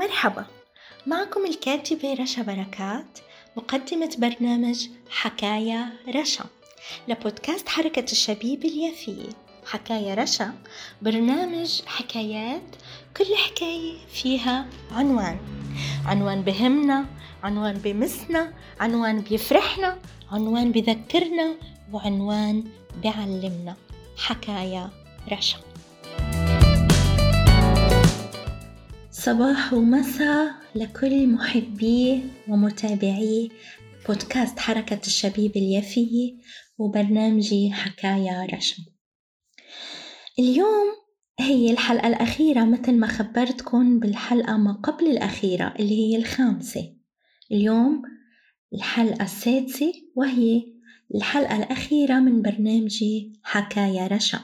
مرحبا. معكم الكاتبة رشا بركات مقدمة برنامج حكاية رشا لبودكاست حركة الشبيب اليافية. حكاية رشا برنامج حكايات كل حكاية فيها عنوان. عنوان بهمنا عنوان بمسنا عنوان بيفرحنا عنوان بذكرنا وعنوان بعلمنا. حكاية رشا. صباح ومساء لكل محبي ومتابعي بودكاست حركة الشبيب اليافية وبرنامجي حكاية رشا اليوم هي الحلقة الأخيرة مثل ما خبرتكم بالحلقة ما قبل الأخيرة اللي هي الخامسة. اليوم الحلقة السادسة وهي الحلقة الأخيرة من برنامجي حكاية رشا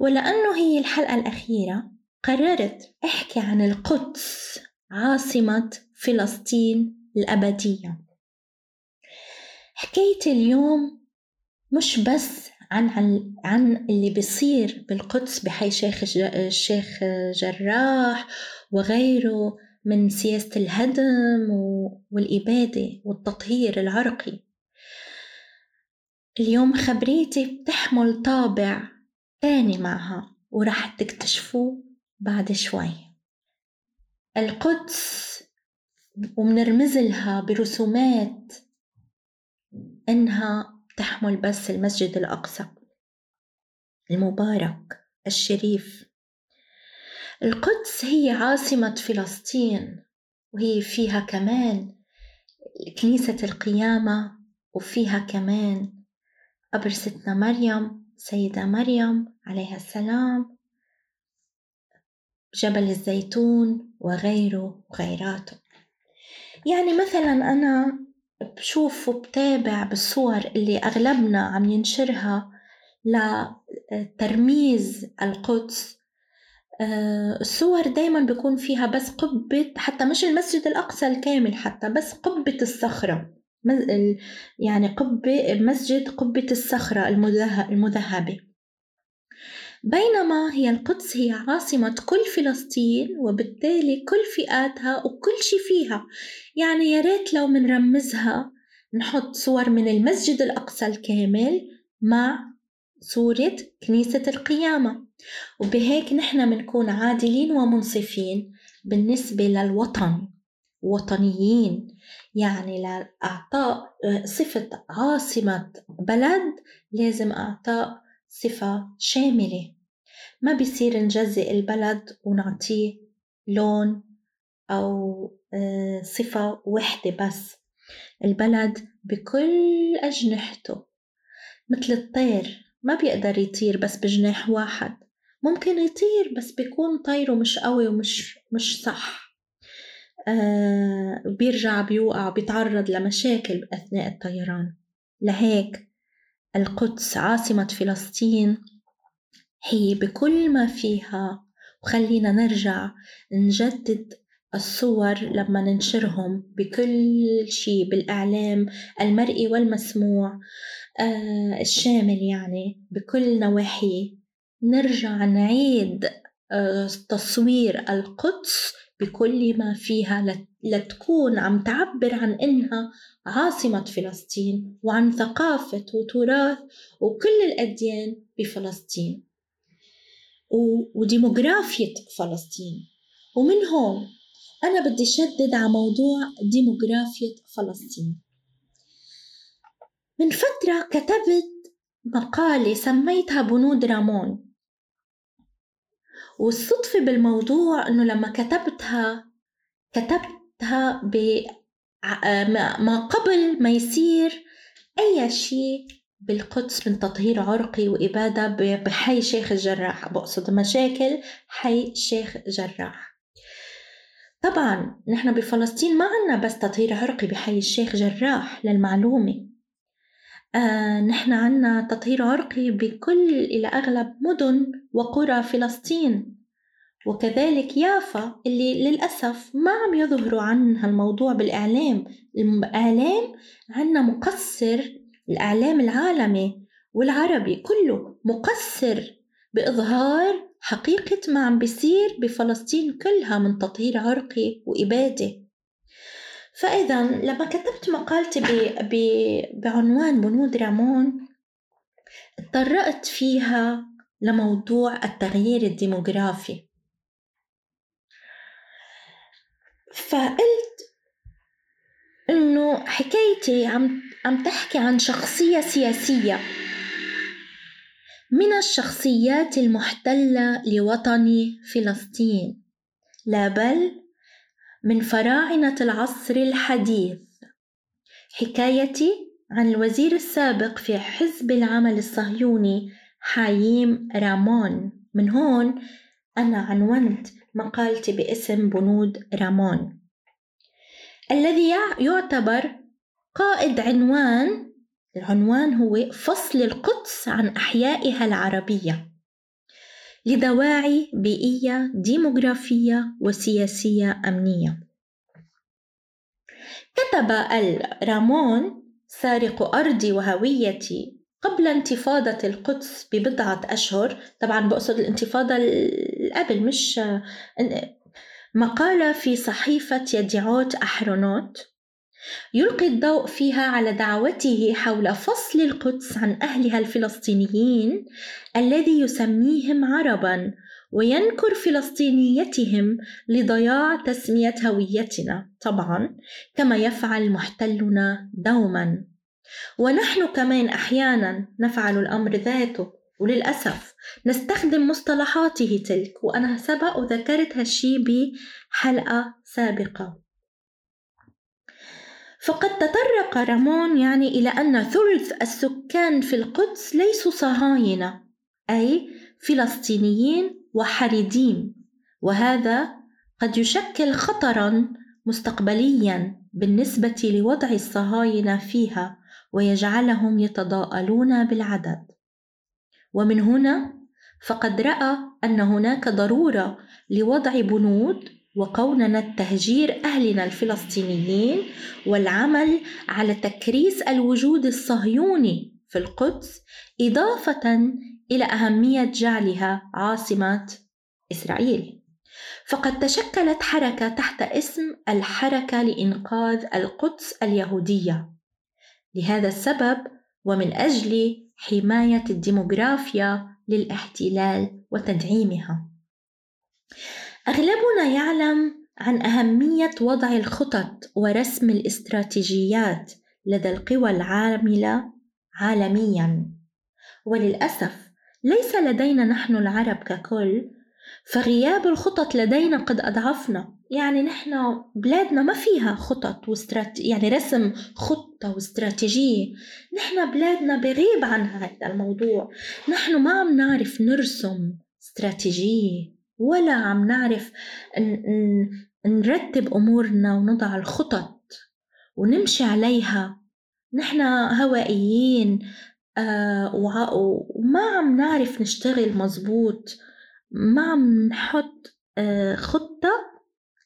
ولأنه هي الحلقة الأخيرة قررت أحكي عن القدس عاصمة فلسطين الأبدية. حكايتي اليوم مش بس عن عن, اللي بيصير بالقدس بحي شيخ الشيخ جراح وغيره من سياسة الهدم والإبادة والتطهير العرقي. اليوم خبريتي بتحمل طابع تاني معها ورح تكتشفوه بعد شوي. القدس ومنرمزلها برسومات إنها تحمل بس المسجد الأقصى المبارك الشريف. القدس هي عاصمة فلسطين وهي فيها كمان كنيسة القيامة وفيها كمان قبر ستنا مريم سيدة مريم عليها السلام. جبل الزيتون وغيره وغيراته. يعني مثلا أنا بشوف وبتابع بالصور اللي أغلبنا عم ينشرها لترميز القدس. آه، الصور دايما بيكون فيها بس قبة حتى مش المسجد الأقصى الكامل حتى بس قبة الصخرة. يعني قبة مسجد قبة الصخرة المذهبة. بينما هي القدس هي عاصمة كل فلسطين وبالتالي كل فئاتها وكل شي فيها. يعني يا ريت لو منرمزها نحط صور من المسجد الأقصى الكامل مع صورة كنيسة القيامة. وبهيك نحن منكون عادلين ومنصفين بالنسبة للوطن وطنيين. يعني لإعطاء صفة عاصمة بلد لازم إعطاء صفة شاملة. ما بيصير نجزئ البلد ونعطيه لون أو آه، صفة وحدة بس. البلد بكل أجنحته. مثل الطير ما بيقدر يطير بس بجناح واحد. ممكن يطير بس بيكون طيره مش قوي ومش مش صح. آه بيرجع بيوقع بيتعرض لمشاكل أثناء الطيران. لهيك القدس عاصمة فلسطين. هي بكل ما فيها. وخلينا نرجع نجدد الصور لما ننشرهم بكل شيء بالإعلام المرئي والمسموع آه الشامل يعني بكل نواحيه. نرجع نعيد آه تصوير القدس بكل ما فيها لتكون عم تعبر عن إنها عاصمة فلسطين وعن ثقافة وتراث وكل الأديان بفلسطين. وديموغرافية فلسطين. ومن هون أنا بدي شدد على موضوع ديموغرافية فلسطين. من فترة كتبت مقالة سميتها بنود رامون. والصدفة بالموضوع إنه لما كتبتها كتبتها ب ما قبل ما يصير أي شيء بالقدس من تطهير عرقي وإبادة بحي شيخ الجراح. بقصد مشاكل حي شيخ جراح. طبعا نحن بفلسطين ما عنا بس تطهير عرقي بحي الشيخ جراح للمعلومة. آه نحن عنا تطهير عرقي بكل إلى أغلب مدن وقرى فلسطين. وكذلك يافا اللي للأسف ما عم يظهروا عنها الموضوع بالإعلام. الإعلام عنا مقصر الإعلام العالمي والعربي كله مقصر بإظهار حقيقة ما عم بيصير بفلسطين كلها من تطهير عرقي وإبادة. فإذا لما كتبت مقالتي ب... ب... بعنوان بنود رامون تطرقت فيها لموضوع التغيير الديموغرافي. فقلت إنه حكايتي عم عم تحكي عن شخصية سياسية. من الشخصيات المحتلة لوطن فلسطين. لا بل من فراعنة العصر الحديث. حكايتي عن الوزير السابق في حزب العمل الصهيوني حاييم رامون. من هون أنا عنونت مقالتي باسم بنود رامون. الذي يعتبر قائد عنوان العنوان هو فصل القدس عن أحيائها العربية. لدواعي بيئية ديموغرافية وسياسية أمنية. كتب الرامون سارق أرضي وهويتي قبل انتفاضة القدس ببضعة أشهر. طبعا بقصد الانتفاضة قبل مش مقالة في صحيفة يديعوت أحرونوت. يلقي الضوء فيها على دعوته حول فصل القدس عن أهلها الفلسطينيين الذي يسميهم عربا وينكر فلسطينيتهم لضياع تسمية هويتنا طبعا كما يفعل محتلنا دوما. ونحن كمان أحيانا نفعل الأمر ذاته وللأسف نستخدم مصطلحاته تلك وأنا سبق وذكرت هالشي بحلقة سابقة. فقد تطرق رامون يعني إلى أن ثلث السكان في القدس ليسوا صهاينة أي فلسطينيين وحريدين وهذا قد يشكل خطرا مستقبليا بالنسبة لوضع الصهاينة فيها ويجعلهم يتضاءلون بالعدد. ومن هنا فقد رأى أن هناك ضرورة لوضع بنود وقوننا تهجير أهلنا الفلسطينيين والعمل على تكريس الوجود الصهيوني في القدس إضافة إلى أهمية جعلها عاصمة إسرائيل. فقد تشكلت حركة تحت اسم الحركة لإنقاذ القدس اليهودية. لهذا السبب ومن أجل حماية الديموغرافيا للاحتلال وتدعيمها أغلبنا يعلم عن أهمية وضع الخطط ورسم الاستراتيجيات لدى القوى العاملة عالميا. وللأسف ليس لدينا نحن العرب ككل فغياب الخطط لدينا قد أضعفنا. يعني نحن بلادنا ما فيها خطط واسترات يعني رسم خطة واستراتيجية. نحن بلادنا بغيب عن هذا الموضوع. نحن ما عم نعرف نرسم استراتيجية. ولا عم نعرف نرتب أمورنا ونضع الخطط ونمشي عليها. نحن هوائيين آه وما عم نعرف نشتغل مزبوط ما عم نحط آه، خطة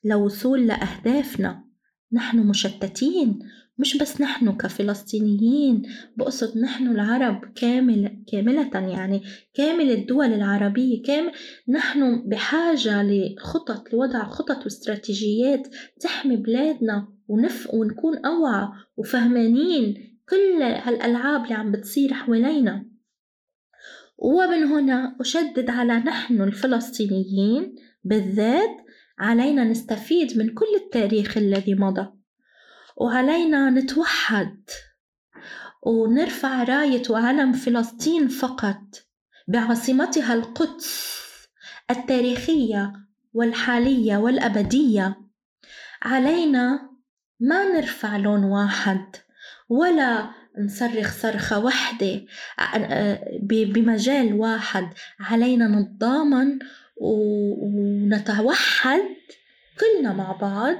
لوصول لأهدافنا. نحن مشتتين. مش بس نحن كفلسطينيين بقصد نحن العرب كامل كاملة يعني كامل الدول العربية كامل نحن بحاجة لخطط لوضع خطط واستراتيجيات تحمي بلادنا ونف ونكون أوعى وفهمانين كل هالألعاب اللي عم بتصير حوالينا. ومن هنا أشدد على نحن الفلسطينيين بالذات علينا نستفيد من كل التاريخ الذي مضى. وعلينا نتوحد ونرفع راية وعلم فلسطين فقط بعاصمتها القدس التاريخية والحالية والأبدية. علينا ما نرفع لون واحد ولا نصرخ صرخة واحدة بمجال واحد. علينا نتضامن ونتوحد كلنا مع بعض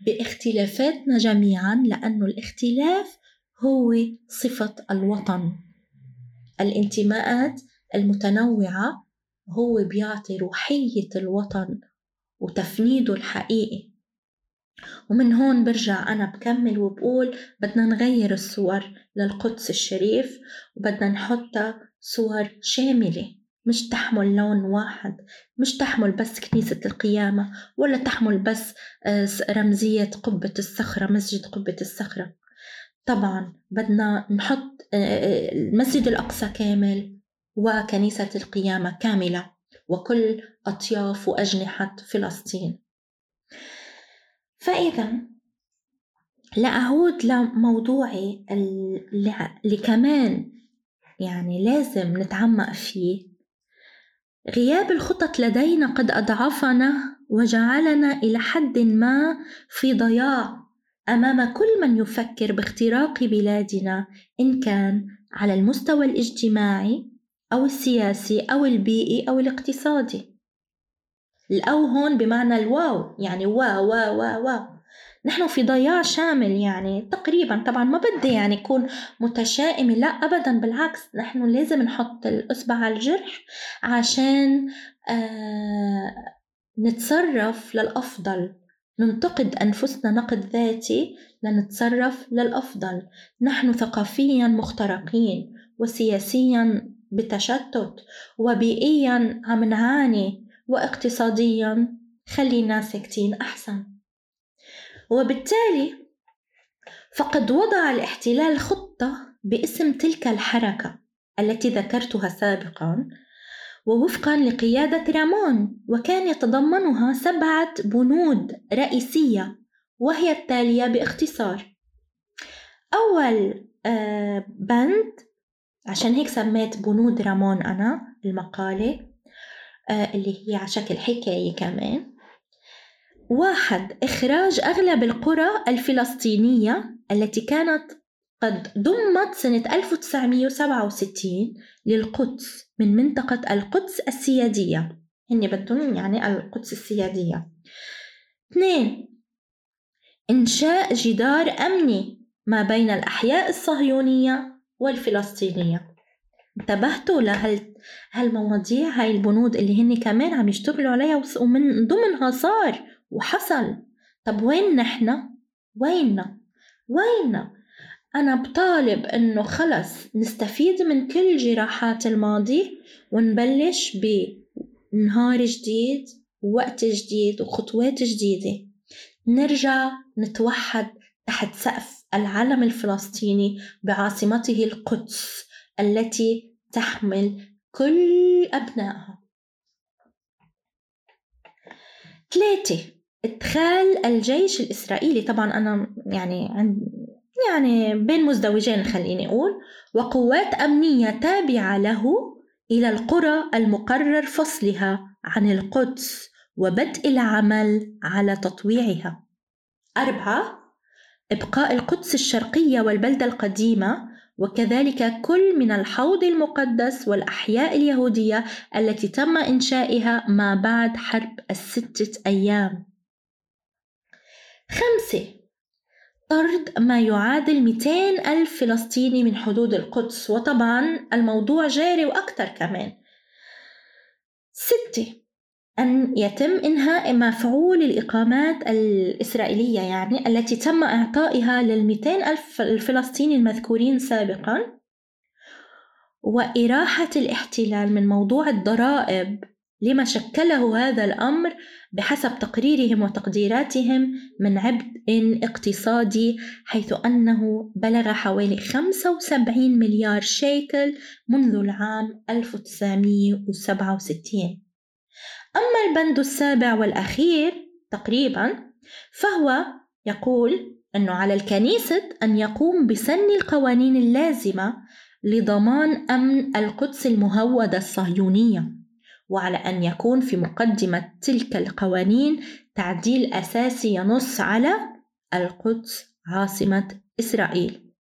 باختلافاتنا جميعا لأنه الاختلاف هو صفة الوطن. الانتماءات المتنوعة هو بيعطي روحية الوطن وتفنيده الحقيقي. ومن هون برجع أنا بكمل وبقول بدنا نغير الصور للقدس الشريف وبدنا نحطها صور شاملة. مش تحمل لون واحد مش تحمل بس كنيسة القيامة ولا تحمل بس آه، رمزية قبة الصخرة مسجد قبة الصخرة. طبعا بدنا نحط آه، آه، المسجد الأقصى كامل وكنيسة القيامة كاملة وكل أطياف وأجنحة فلسطين. فإذا لأعود لموضوعي اللي كمان يعني لازم نتعمق فيه غياب الخطط لدينا قد أضعفنا وجعلنا إلى حد ما في ضياع أمام كل من يفكر باختراق بلادنا إن كان على المستوى الاجتماعي أو السياسي أو البيئي أو الاقتصادي. الأو هون بمعنى الواو يعني وا وا وا وا نحن في ضياع شامل يعني تقريبا. طبعا ما بدي يعني يكون متشائمة لا أبدا. بالعكس نحن لازم نحط الإصبع على الجرح عشان آه نتصرف للأفضل. ننتقد أنفسنا نقد ذاتي لنتصرف للأفضل. نحن ثقافيا مخترقين وسياسيا بتشتت وبيئيا عم نعاني واقتصاديا خلينا ساكتين أحسن. وبالتالي فقد وضع الاحتلال خطة باسم تلك الحركة التي ذكرتها سابقا ووفقا لقيادة رامون وكان يتضمنها سبعة بنود رئيسية وهي التالية باختصار. أول آه، بند عشان هيك سميت بنود رامون أنا المقالة آه، اللي هي على شكل حكاية كمان. واحد إخراج أغلب القرى الفلسطينية التي كانت قد ضمت سنة 1967 للقدس من منطقة القدس السيادية. هني بدهم يعني القدس السيادية. اثنين إنشاء جدار أمني ما بين الأحياء الصهيونية والفلسطينية. انتبهتوا لهال هالمواضيع هاي البنود اللي هن كمان عم يشتغلوا عليها ومن ضمنها صار وحصل. طب وين نحن؟ ويننا؟ ويننا؟ أنا بطالب إنه خلص نستفيد من كل جراحات الماضي ونبلش بنهار جديد ووقت جديد وخطوات جديدة. نرجع نتوحد تحت سقف العلم الفلسطيني بعاصمته القدس التي تحمل كل أبنائها. ثلاثة. إدخال الجيش الإسرائيلي طبعا أنا يعني عند يعني بين مزدوجين خليني أقول وقوات أمنية تابعة له إلى القرى المقرر فصلها عن القدس وبدء العمل على تطويعها أربعة إبقاء القدس الشرقية والبلدة القديمة وكذلك كل من الحوض المقدس والأحياء اليهودية التي تم إنشائها ما بعد حرب الستة أيام. خمسة. طرد ما يعادل 200 ألف فلسطيني من حدود القدس وطبعا الموضوع جاري وأكثر كمان. ستة. أن يتم إنهاء مفعول الإقامات الإسرائيلية يعني التي تم إعطائها للمئتين ألف الفلسطيني المذكورين سابقا. وإراحة الاحتلال من موضوع الضرائب لما شكله هذا الأمر بحسب تقريرهم وتقديراتهم من عبء اقتصادي حيث أنه بلغ حوالي 75 مليار شيكل منذ العام 1967 أما البند السابع والأخير تقريبا فهو يقول أنه على الكنيسة أن يقوم بسن القوانين اللازمة لضمان أمن القدس المهودة الصهيونية. وعلى أن يكون في مقدمة تلك القوانين تعديل أساسي ينص على القدس عاصمة إسرائيل.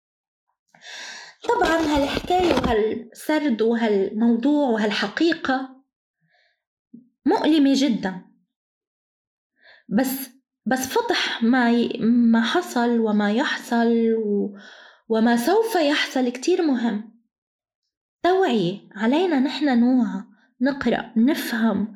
طبعا هالحكاية وهالسرد وهالموضوع وهالحقيقة مؤلمة جدا. بس بس فضح ما ي... ما حصل وما يحصل و... وما سوف يحصل كتير مهم. توعية علينا نحن نوعى نقرأ نفهم.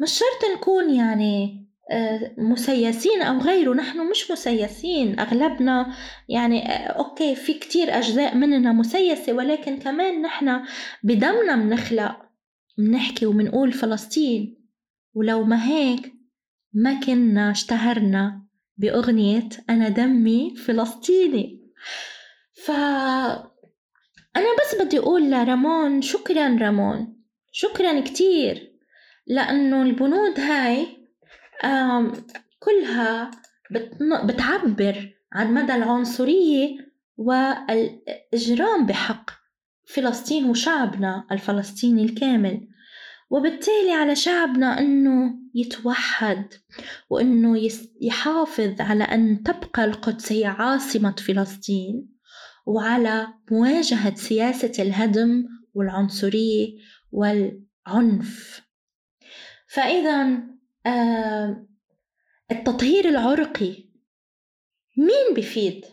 مش شرط نكون يعني آه، مسيسين أو غيره نحن مش مسيسين. أغلبنا يعني آه، أوكي في كتير أجزاء مننا مسيسة ولكن كمان نحن بدمنا بنخلق منحكي ومنقول فلسطين. ولو ما هيك ما كنا اشتهرنا بأغنية أنا دمي فلسطيني. ف أنا بس بدي أقول لرامون شكرا رامون شكرا كتير. لأنه البنود هاي كلها بتعبر عن مدى العنصرية والإجرام بحق فلسطين وشعبنا الفلسطيني الكامل. وبالتالي على شعبنا أنه يتوحد وأنه يحافظ على أن تبقى القدس هي عاصمة فلسطين وعلى مواجهة سياسة الهدم والعنصرية والعنف فإذا آه التطهير العرقي مين بفيد؟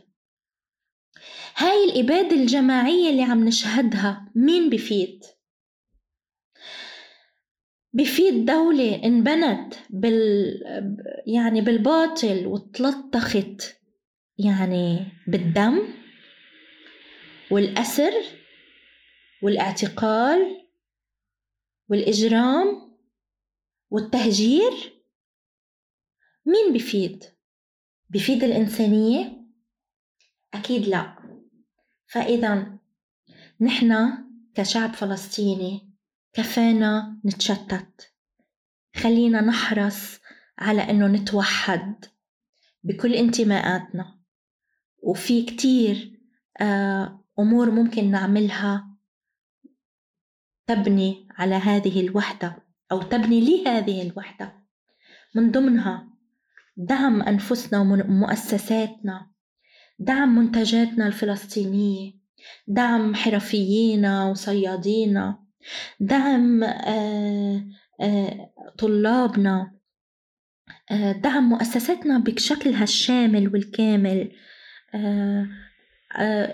هاي الإبادة الجماعية اللي عم نشهدها مين بفيد؟ بفيد دولة انبنت بال يعني بالباطل وتلطخت يعني بالدم والأسر والاعتقال والإجرام والتهجير مين بفيد؟ بفيد الإنسانية؟ أكيد لا فإذا نحن كشعب فلسطيني كفانا نتشتت خلينا نحرص على إنه نتوحد بكل انتماءاتنا وفي كتير آه، أمور ممكن نعملها تبني على هذه الوحدة أو تبني لهذه الوحدة. من ضمنها دعم أنفسنا ومؤسساتنا دعم منتجاتنا الفلسطينية. دعم حرفيينا وصيادينا. دعم آه، آه، طلابنا. آه، دعم مؤسساتنا بشكلها الشامل والكامل.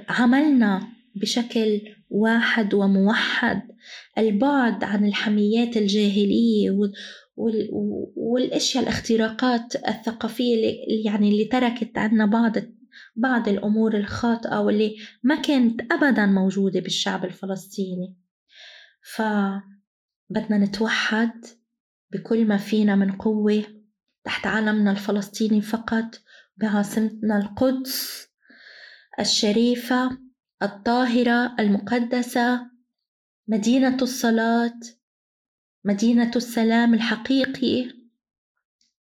عملنا بشكل واحد وموحد. البعد عن الحميات الجاهلية والأشياء الاختراقات الثقافية اللي يعني اللي تركت عنا بعض بعض الأمور الخاطئة واللي ما كانت ابدا موجودة بالشعب الفلسطيني. فبدنا نتوحد بكل ما فينا من قوة تحت علمنا الفلسطيني فقط بعاصمتنا القدس الشريفة الطاهرة المقدسة مدينة الصلاة مدينة السلام الحقيقي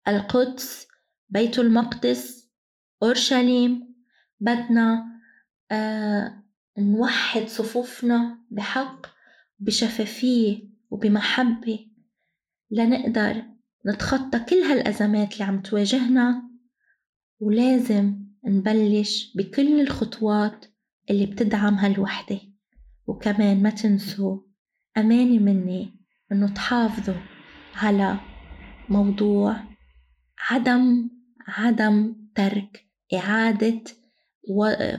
القدس بيت المقدس أورشليم بدنا آه نوحد صفوفنا بحق بشفافية وبمحبة لنقدر نتخطى كل هالأزمات اللي عم تواجهنا ولازم نبلش بكل الخطوات اللي بتدعم هالوحدة. وكمان ما تنسوا أماني مني إنه تحافظوا على موضوع عدم عدم ترك إعادة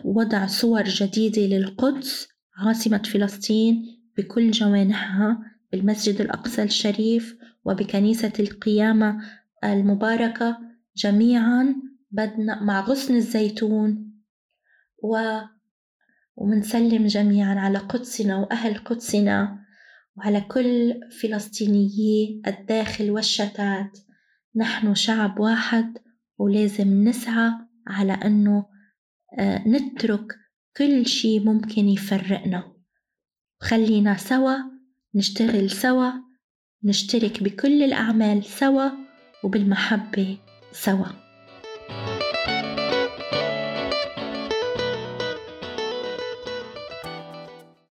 وضع صور جديدة للقدس عاصمة فلسطين بكل جوانحها بالمسجد الأقصى الشريف وبكنيسة القيامة المباركة جميعا بدنا مع غصن الزيتون و ومنسلم جميعا على قدسنا وأهل قدسنا وعلى كل فلسطينيي الداخل والشتات. نحن شعب واحد ولازم نسعى على أنه آه، نترك كل شي ممكن يفرقنا. خلينا سوا نشتغل سوا نشترك بكل الأعمال سوا وبالمحبة سوا.